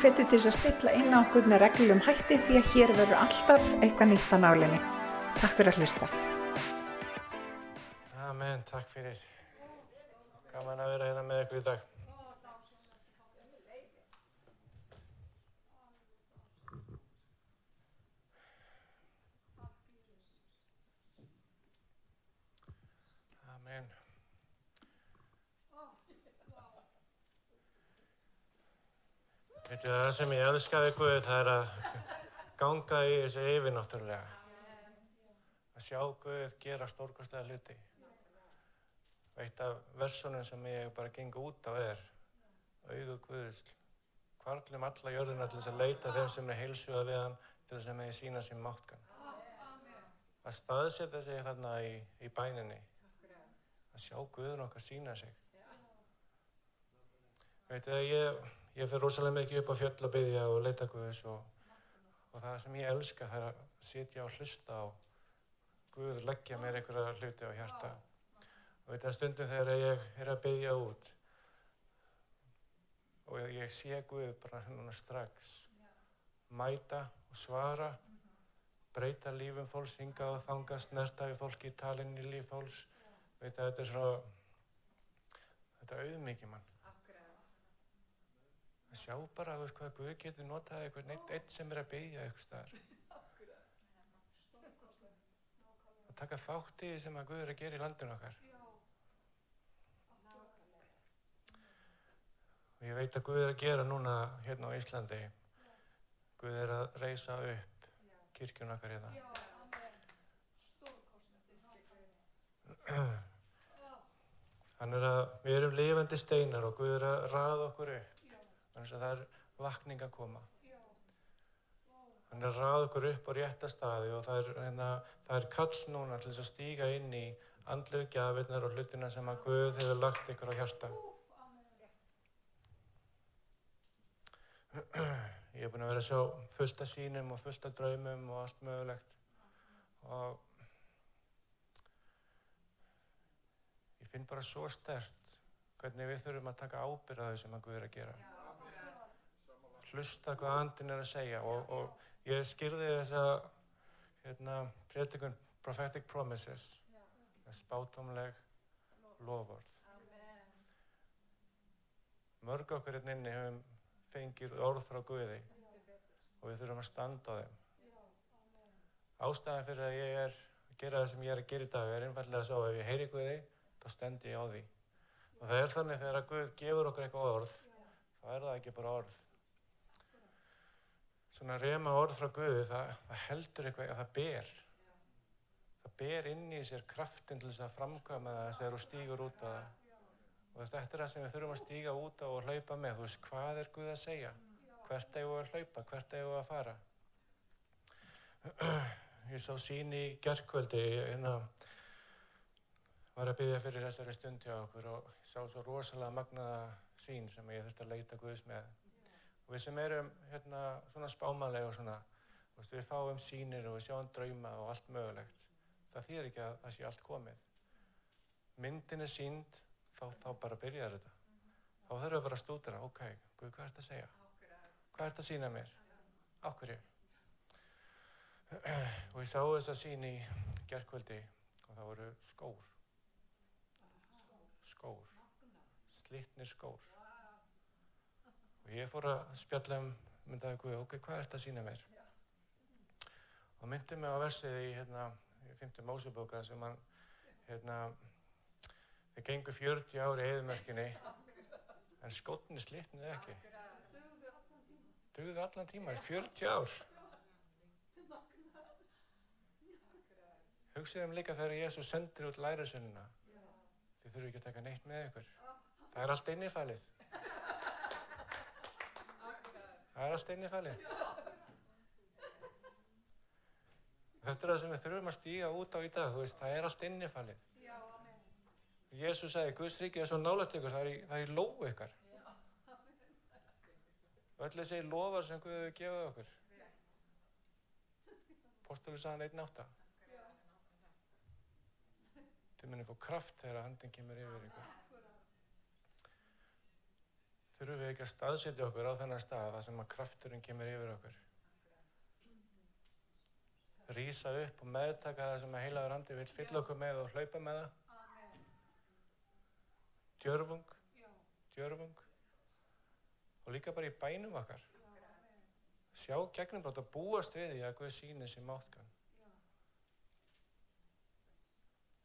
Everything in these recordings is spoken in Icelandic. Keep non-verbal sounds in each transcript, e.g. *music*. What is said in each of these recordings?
hveti til þess að stilla inn á okkur með reglum hætti því að hér verður alltaf eitthvað nýtt á nálinni. Takk fyrir að hlusta. Amen, takk fyrir. Gaman að vera hérna með ykkur í dag. Amen. Veitu það sem ég elskaði Guð, það er að ganga í þessu yfirnáttúrulega. Að sjá Guð gera stórkostlega hluti. Eitt af versunum sem ég bara geng út á er auðu Guðs. Hvarlum alla jörðina til þess að leita þeim sem er heilsuga við hann til þess að með sína sín mátkan. Að staðsetja sig þarna í, í bæninni. Að sjá Guðun okkar sína sig. Veitu það, ég, ég fyrir rosalega mikið upp á fjöll að byggja og leita Guðs og, og það sem ég elska það er að sitja og hlusta á Guð leggja mér einhverja hluti á hjarta. Og þetta stundum þegar ég er að byggja út og ég sé Guð bara núna strax mæta og svara, breyta lífum fólks, hinga og þanga, snerta við fólki, í líf fólks. Veit að þetta er svo, þetta auðmikið mann. Að sjá bara, veist hvað, Guð getur notað eitthvað neitt eitt sem er að byggja eitthvað staðar. Að taka þátt í því sem að Guð er að gera í landinu okkar. Og ég veit að Guð er að gera núna hérna á Íslandi. Guð er að reysa upp kirkjun okkar hérna. Hann er að, við erum lifandi steinar og Guð er að raða okkur upp. Þannig að það er vakning að koma. Hann er að raða okkur upp á rétta staði og það er, hérna, það er kall núna til þess að stíga inn í andlu gjafirnar og hlutina sem að Guð hefur lagt ykkur á hjarta. *clears throat* Ég hef búin að vera að sjá fullt af sínum og fullt af draumum og allt mögulegt. Og ég finn bara svo stert hvernig við þurfum að taka ábyrða þau sem að Guð er að gera. Hlusta hvað andin er að segja og, og ég skýrði þessa hérna, prétikun Prophetic Promises, spátumleg lofvörð. Mörg okkur hérna inni hefum fengið orð frá Guði og við þurfum að standa á þeim. Ástæðan fyrir að ég er að gera það sem ég er að gera í dag er einfallega svo ef ég heyri Guði, þá stend ég á því. Og það er þannig þegar að Guð gefur okkur eitthvað orð, þá er það ekki bara orð. Svona reyma orð frá Guði, það, það heldur eitthvað, það ber. Það ber inn í sér kraftin til þess að framkvæma það þegar þú stígur út á það. Og þetta er það sem við þurfum að stíga út á og hlaupa með. Þú veist, hvað er Guð að segja? Hvert eigum við að hlaupa? Hvert eigum við að fara? *clears throat* Ég sá sín í gerðkvöldi, hérna var að byggja fyrir þessari stund hjá okkur og ég sá svo rosalega magnaða sín sem ég þurfti að leita Guðs með. Og við sem erum hérna svona spámanlega og svona, veist, við fáum sínir og við sjáum drauma og allt mögulegt. Það þýðir ekki að það sé allt komið. Myndin er sínd, þá, þá bara byrjar þetta. Þá þurfum við að að stúdara, ok, Guð, hvað er þetta að segja? Hvað er þetta að sína mér? Áhverju? *clears throat* Og ég sá þessa sín í gerðkvöldi og það voru skór. Skór. Slittnir skór. Og ég fór að spjalla um myndaði Guð, ok, hvað er þetta að sína mér? Og myndi mig á versið í, hérna, í 5. Mósebóka sem hann, hérna, þeir gengur 40 ári eðumörkinni, en skotni slittnið ekki. Dugði allan tíma, 40 ár. Hugsiðum líka þegar Jésu sendir út lærisönnuna. Þið þurfum ekki að taka neitt með ykkur. Það er allt innifælið. Það er allt innifælið. Þetta er það sem við þurfum að stíga út á í dag, veist, það er allt innifælið. Jésu sagði, Guðs ríkið er svo nálægt ykkur, það er það er í lóu ykkar. Öll þessi lofar sem Guð hefur gefið okkur. Pósturinn sagði hann einn átta. Þið munir fá kraft þegar handin kemur yfir ykkur. Þurfum við ekki að staðsetja okkur á þennan stað þar sem að krafturinn kemur yfir okkur. Rýsa upp og meðtaka það sem að heilaður andi vil fylla okkur með og hlaupa með það. Djörfung, djörfung og líka bara í bænum okkar. Sjá gegnum bara að búast við því að Guð síni sem átkan.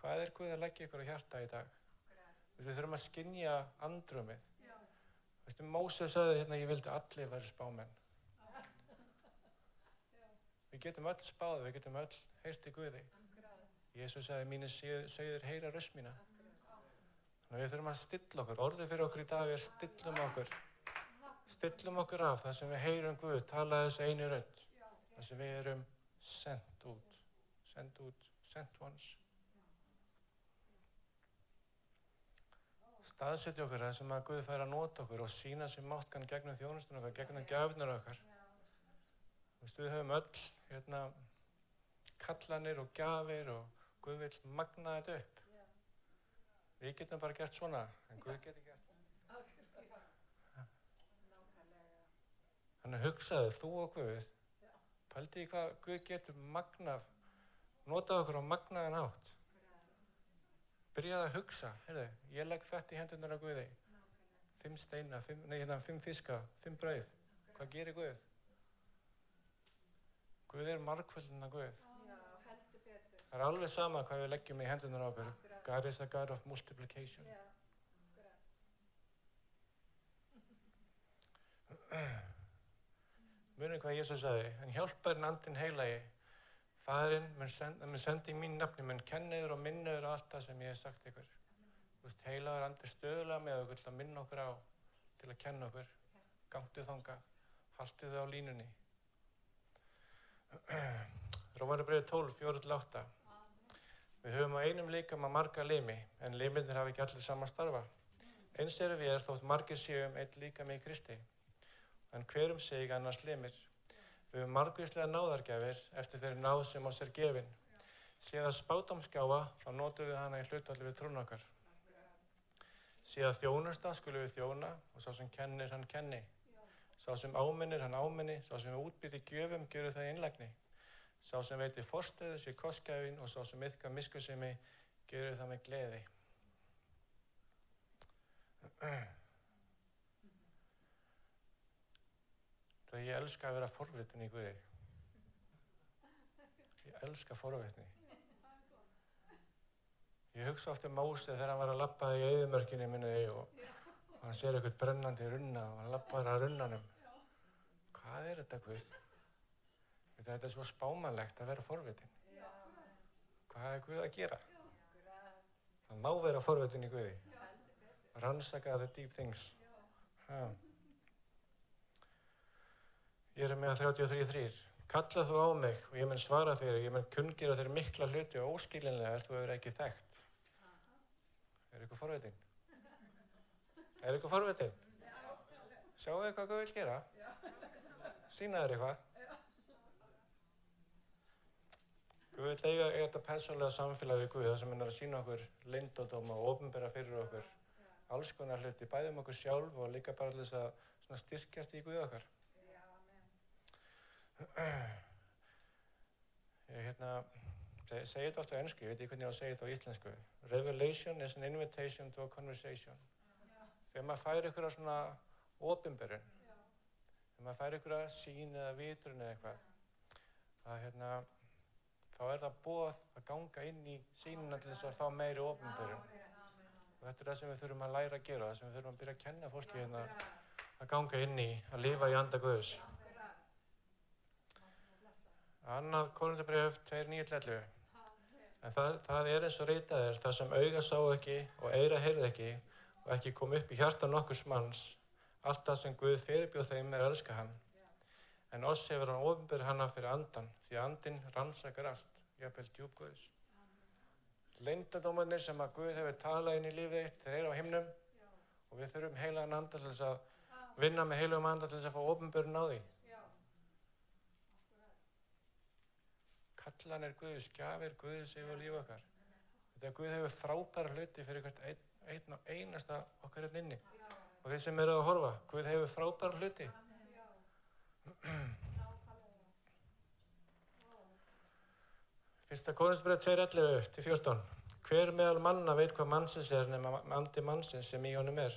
Hvað er Guð að leggja ykkur á hjarta í dag? Við þurfum að skinja andrumið. Veistu, Mósið sagði hérna, ég vildi allir verið spámenn. Við getum öll spáð, við getum öll heyrst í Guði. Jésús sagði, mínir sögður heyra röst mína. Þannig við þurfum að stilla okkur. Orðið fyrir okkur í dag er stillum okkur. Stillum okkur af það sem við heyrum Guð, tala þessu einu rödd. Það sem við erum sendt út. Sendt út, sent ones. Staðsetja okkur það sem að Guð fær að nota okkur og sína sér mátkan gegnum þjónustunum okkar, gegnum gafnur okkar. Þú veist, við höfum öll hérna, kallanir og gafir og Guð vil magna þetta upp. Við getum bara gert svona, en Guð getur gert. Þannig hugsaðu þú og Guð, pældi í hvað Guð getur magnað, notað okkur á magnaðan átt. Byrjaði að hugsa, heyrðu, ég legg þetta í hendunar á Guði. Fimm steina, fimm, nei, hérna, fimm fiska, fimm brauð. Hvað gerir Guð? Guð er markvöldin að Guð. Það er alveg sama hvað við leggjum í hendunar á okkur. God is a God of multiplication. *clears throat* Munum hvað Jésús sagði, en hjálparinn andin heilagi Fæðurinn mun senda, sendi í mín nafni, mun kenniður og minniður allt það sem ég hef sagt ykkur. Þú veist, heilaður andir stöðulega með okkur til að minna okkur á, til að kenna okkur. Gangtu þangað, haltu þið á línunni. Rómariðbrið 12, 4-8. Við höfum á einum líkam að marga limi, en liminir hafa ekki allir sama starfa. Eins eru við er þótt margir séum einn líka með Kristi, en hverum segi annars limir. Við höfum margvíslega náðargjafir eftir þeirri náð sem á sér gefin. Séð að spátamskjáfa, þá notum við hana í hlutvalli við trún okkar. Séð að þjónusta skulum við þjóna og sá sem kennir hann kenni. Sá sem áminnir hann áminni, sá sem útbytti gjöfum gerur það innlegni. Sá sem veitir forstöðu sér kostgæfin og sá sem yfka miskusimi gerur það með gleði. *clears throat* Það ég elska að vera forvitin í Guði. Ég elska forvitni. Ég hugsa ofta um Mósið þegar hann var að lappa í eðimörkinni minni og, og hann sér eitthvað brennandi runna og hann lappar að runnanum. Hvað er þetta Guð? Þetta er svo spámanlegt að vera forvitin. Hvað er Guð að gera? Það má vera forvitin í Guði. Rannsaka the deep things. Ha. Ég er með 33.3. Kalla þú á mig og ég mun svara þér og ég mun kungira þér mikla hluti og óskilinlega er þú hefur ekki þekkt. Er ykkur forvitin? Er ykkur forvitin? Sjáu þið hvað Guð vil gera? Sýna þér eitthvað? Guð vil eiga þetta persónlega samfélag við Guð þar sem er að sína okkur lindódóma og ofnbæra fyrir okkur alls konar hluti, bæði um okkur sjálf og líka bara þess að styrkjast í Guð okkar. Ég hérna, segi, segi þetta ofta á ennsku, ég veit ekki hvernig ég á að segja þetta á íslensku. Revelation is an invitation to a conversation. Þegar maður fær ykkur að svona ofinberun, þegar maður fær ykkur að sín eða vitrun eða eitthvað, að hérna, þá er það bóð að ganga inn í sínuna til þess að fá meiri ofinberun. Og þetta er það sem við þurfum að læra að gera, það sem við þurfum að byrja að kenna fólki hérna að ganga inn í, að lifa í anda Guðs. Annað Korundabrjöf 2.9.11 En það, það er eins og reytað er það sem auga sá ekki og eira heyrði ekki og ekki kom upp í hjarta nokkurs manns allt það sem Guð fyrirbjóð þeim er elska hann. En oss hefur hann ofinbyrð hana fyrir andan því andin rannsakar allt, jafnvel djúb Guðs. Leindadómanir sem að Guð hefur talað inn í lífið eitt, þeir eru á himnum og við þurfum heilagan anda til þess að vinna með heilagum anda til þess að fá ofinbyrðin á því. Kallan er Guðs, gjafir Guðs yfir líf okkar. Þetta Guð hefur frábæra hluti fyrir hvert ein, ein, einasta okkar hérna inni. og þeir sem eru að horfa, Guð hefur frábæra hluti. *clears throat* Fyrsta konungsbreið 2.11 til 14. Hver meðal manna veit hvað mannsins er nema andi mannsins sem í honum er.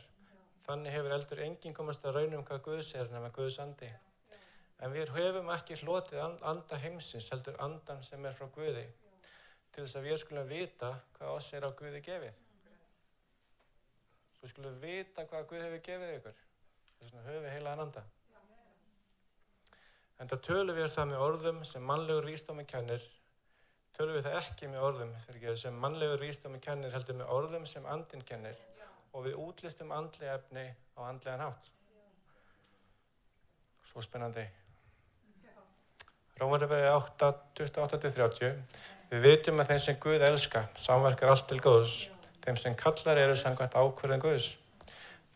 Þannig hefur eldur enginn komast að raunum hvað Guðs er nema Guðs andi. En við hefum ekki hlotið anda heimsins heldur andan sem er frá Guði til þess að við skulum vita hvað oss er á Guði gefið. Svo skulum við vita hvað Guð hefur gefið ykkur. Þess vegna höfum við heila anda. En það tölum við það með orðum sem mannlegur vísdómi kennir tölum við það ekki með orðum ekki, sem mannlegur vísdómi kennir heldur með orðum sem andin kennir og við útlistum andli efni á andlegan hátt. Svo spennandi. Rómaröfari 8, 28-30 Við vitum að þeim sem Guð elska samverkar allt til Guðs þeim sem kallar eru sangvært ákverðin Guðs.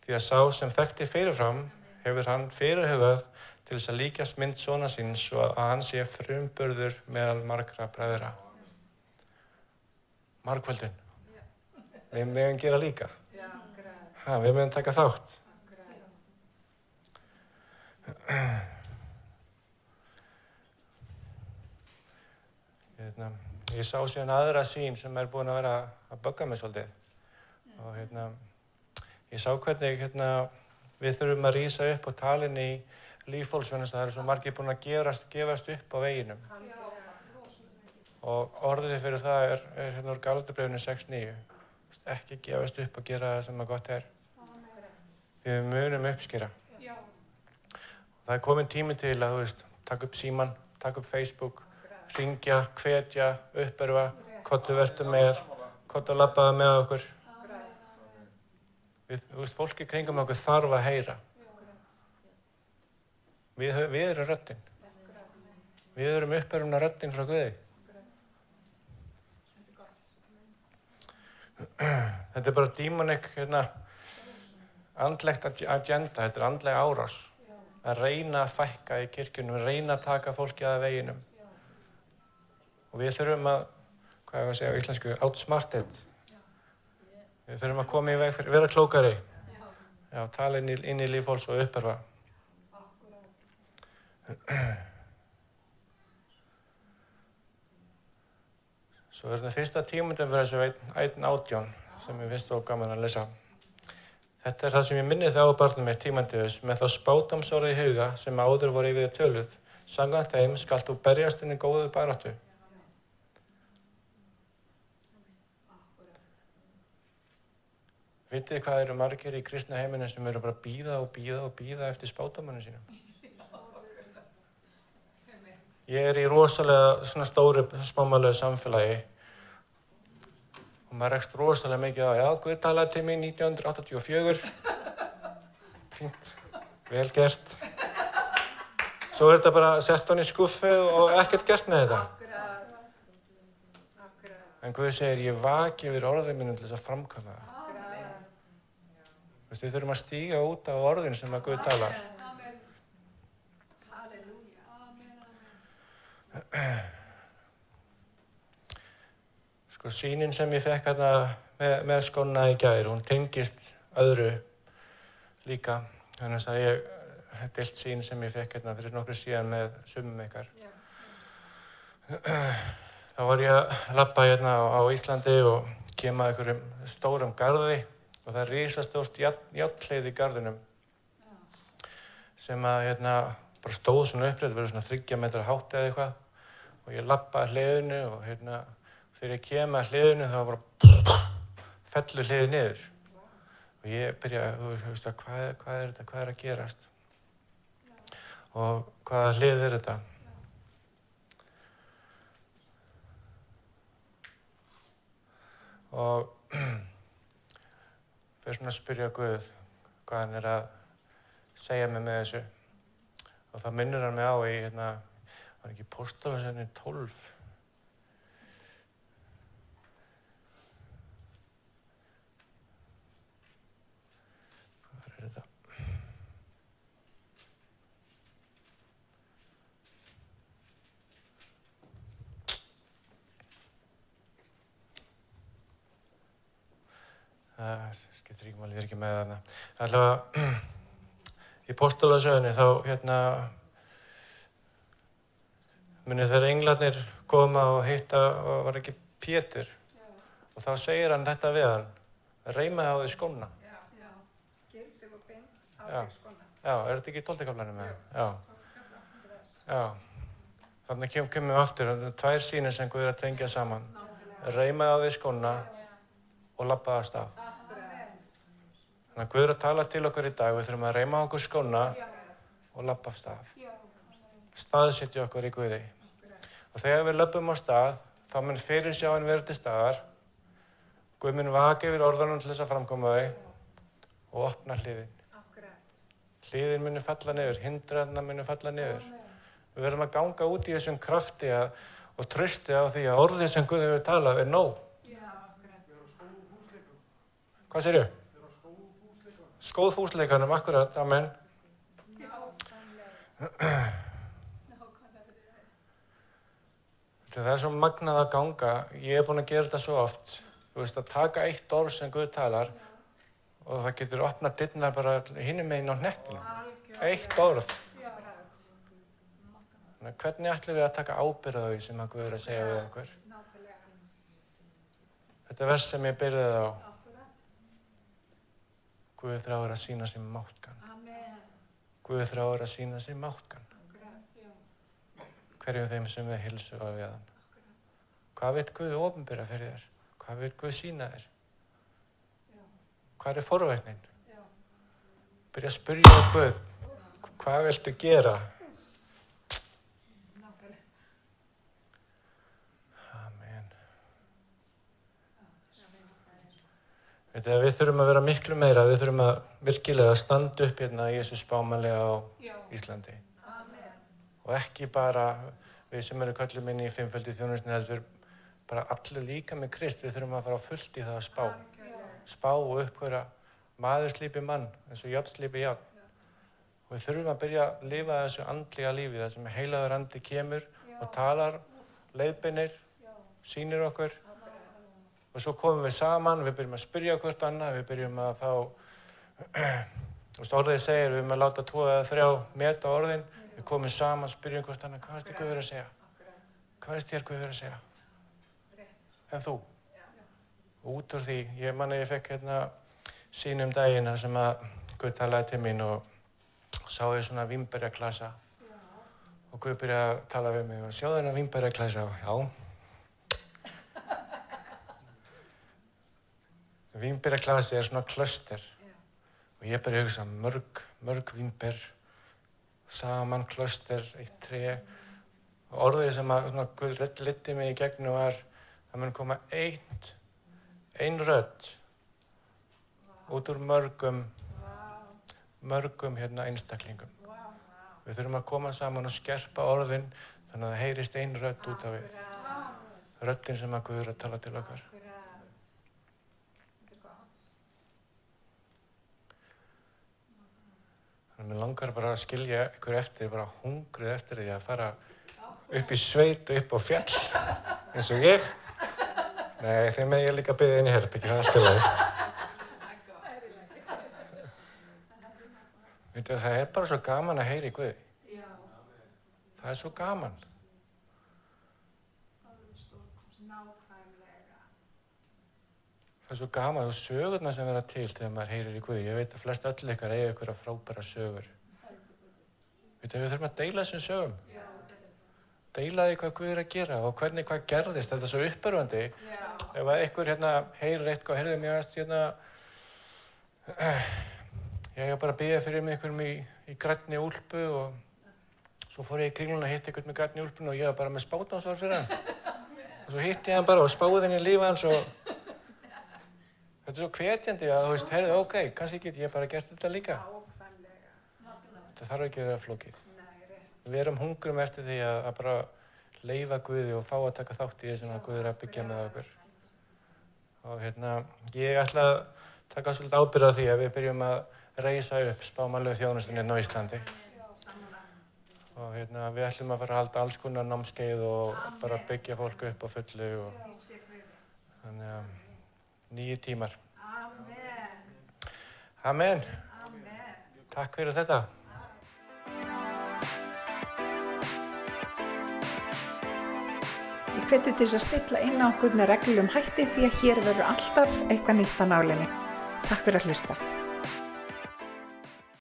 Því að sá sem þekkti fyrirfram hefur hann fyrirhugað til þess að líkast mynd svona síns og að hann sé frumbörður meðal margra bræðra. Margkvöldun við meðum gera líka. Ha, við meðum taka þátt hérna, ég sá síðan aðra sín sem er búin að vera að bögga mig svolítið. Og hérna ég sá hvernig hérna, við þurfum að rýsa upp og talin í lífólksvennast það eru svo margir búin að gefast, gefast upp á veginum. Og orðið fyrir það er, er hérna úr Galdabrefni 6.9 ekki gefast upp að gera það sem að gott er. Því við munum uppskýra það er komin tími til að þú veist takk upp síman, takk upp Facebook ringja, hvetja, uppörfa hvort þú verður með hvort þú lappaði með okkur. Við, þú veist, fólki kringum okkur þarf að heyra. Við, við erum röttin við erum uppörfuna röttin frá Guði. Þetta er bara dímonik hérna, andlegt agenda, þetta er andlega árás. Að reyna að fækka í kirkjunum, reyna að taka fólki að veginum. Og við þurfum að, hvað er það að segja á íslensku, outsmarted. Við þurfum að koma í veg fyrir, vera klókari. Já, tala inn í, í lífhóls og uppörfa. Svo er þetta fyrsta tímundum fyrir þessu einn átjón sem ég finnst þó gaman að lesa. Þetta er það sem ég minni þá barnum mér tímandiðus með þá spátamsórið í huga sem áður voru yfir töluð. Sangan þeim skalt þú berjast inn í góðu baráttu. Vitið hvað eru margir í kristna heiminu sem eru bara að býða og býða og býða eftir spátamannu sínum? Ég er í rosalega svona stóri smámalögu samfélagi og maður rekst rosalega mikið á, já, Guð talaði til mig 1984, fínt, vel gert. Svo er þetta bara sett hann í skuffu og ekkert gert með þetta. En Guð segir, ég vaki yfir orðið mínum til þess að framkvæma það. Við þurfum að stíga út á orðin sem að Guð talar. *clears throat* Sko sínin sem ég fekk hérna með, með skona í gæri, hún tengist öðru líka. Þannig að ég hef deilt sín sem ég fekk hérna fyrir nokkru síðan með sumum ykkar. *clears throat* Þá var ég að lappa hérna á, Íslandi og kema einhverjum stórum garði og það er rísastórt játleið í garðinum sem að hérna bara stóð svona upprið, það verður svona þryggja metra hátt eða eitthvað. Og ég lappa að hliðinu og hérna þegar ég kem að hliðinu þá bara fellur hliðið niður. Og ég byrja að, að hvað, hvað er þetta, hvað er að gerast? Og hvaða hlið er þetta? Og *clears throat* fyrir svona að spyrja Guð hvað hann er að segja mig með þessu. Og það minnur hann mig á í hérna var ekki postalasenni 12 hvað er þetta? Það skiptir ekki er ekki með þarna. Alltaf *clears throat* í postulasögunni þá hérna munið þegar englarnir koma og hitta og var ekki Pétur og þá segir hann þetta við hann reymaði á því skóna. Já, já, er þetta ekki í tóltekaflænum með það? Já. Já. Þannig kem, kemur við aftur, tvær sínir sem Guður að tengja saman. Reymaði á því skóna og lappaði að stað. Þannig að Guður að tala til okkur í dag, við þurfum að reyma okkur skóna og lappa af stað. Staðsitja okkur í Guði. Og þegar við löpum á stað, þá mun fyrir sjáinn verið til staðar. Guð mun vaka yfir orðanum til þess að framkoma þau og opna hliðin. Hliðin muni falla niður, hindraðna muni falla niður. Við verðum að ganga út í þessum krafti og trösti á því að orðið sem Guð hefur talað er nóg. Hvað sér ég? Skóð fúsleikanum, akkurat, amen. Það er svo magnað að ganga, ég hef búin að gera þetta svo oft, þú veist að taka eitt orð sem Guð talar og það getur opnað dittnar bara hinnum meginn á hnettinu. Eitt orð. Hvernig ætlum við að taka ábyrða því sem að Guð er að segja við okkur? Þetta vers sem ég byrjaði á, Guð þráður að sína sér máttkan. Guð þráður að sína sér máttkan hverjum þeim sem við hilsu á við hann. Hvað veit Guð ofinbyrja fyrir þér? Hvað veit Guð sína þér? Hvað er forvætnin? Byrja að spyrja á Guð, hvað viltu gera? Amen. Að við þurfum að vera miklu meira, við þurfum að virkilega standa upp hérna í þessu spámanlega á Íslandi. Og ekki bara við sem eru kallum inn í fimmföldi þjónusni heldur bara allir líka með Krist við þurfum að fara fullt í það að spá. Spá og upphverja maður slípi mann eins og játn slípi játn og við þurfum að byrja að lifa þessu andlega lífi það sem heilaður andi kemur og talar leiðbeinir sínir okkur og svo komum við saman við byrjum að spyrja hvort annað við byrjum að fá *clears throat* orðið segir við erum að láta tvo eða þrjá meta orðin Við komum saman, spyrjum hvort annað, hvað veist þér Guð verið að segja? Hvað veist þér Guð verið að segja? En þú? Og út úr því, ég manni ég fekk hérna sínum dagina sem að Guð talaði til mín og sá ég svona vimberjaklasa og Guð byrjaði að tala við mig og sjáðu þennan vimberjaklasa og já. Vimberjaklasi er svona klöster og ég byrjaði að hugsa mörg, mörg vimber saman, klöster, eitt tre og orðið sem að svona, Guð liti mig í gegnum var það mun koma eitt ein rödd út úr mörgum mörgum hérna einstaklingum. Við þurfum að koma saman og skerpa orðin þannig að það heyrist ein rödd út af við. Röddin sem að Guð er að tala til okkar Þannig að mér langar bara að skilja ykkur eftir, bara hungrið eftir því að fara upp í sveit og upp á fjall eins og ég. Nei, þeim með ég líka byggði inn í ekki það alltaf leið. Vitið það er bara svo gaman að heyra í Guði. Það er svo gaman. Það er svo gaman og sögurna sem vera til þegar maður heyrir í Guði. Ég veit að flest öll ykkar eiga ykkur að frábæra sögur. Við þurfum að deila þessum sögum. Deila því hvað Guð er að gera og hvernig hvað gerðist. Þetta er svo uppörfandi. Ef að ykkur hérna heyrir eitthvað, heyrðu mér aðast hérna, *clears throat* ég hef bara byggðið fyrir mig ykkur í, í grætni úlpu og svo fór ég í kringluna að hitta ykkur með grætni úlpun og ég var bara með spátnáðsvar fyrir hann. *laughs* Og svo hitti ég hann bara og spáði henni lífa hans og Þetta er svo hvetjandi að þú veist, heyrðu, ok, kannski get ég bara gert þetta líka. Þetta þarf ekki að vera flókið. Við erum hungrum eftir því að, að bara leifa Guði og fá að taka þátt í þessum að Guði er að byggja með okkur. Og hérna, ég ætla að taka svolítið ábyrða því að við byrjum að reysa upp spámanlegu þjónustunni á Íslandi. Og hérna, við ætlum að fara að halda alls konar námskeið og bara byggja fólk upp á fullu og þannig að nýju tímar. Amen. Amen. Takk fyrir þetta. Ég hveti til þess að stilla inn á okkur með reglum hætti því að hér verður alltaf eitthvað nýtt á nálinni. Takk fyrir að hlusta.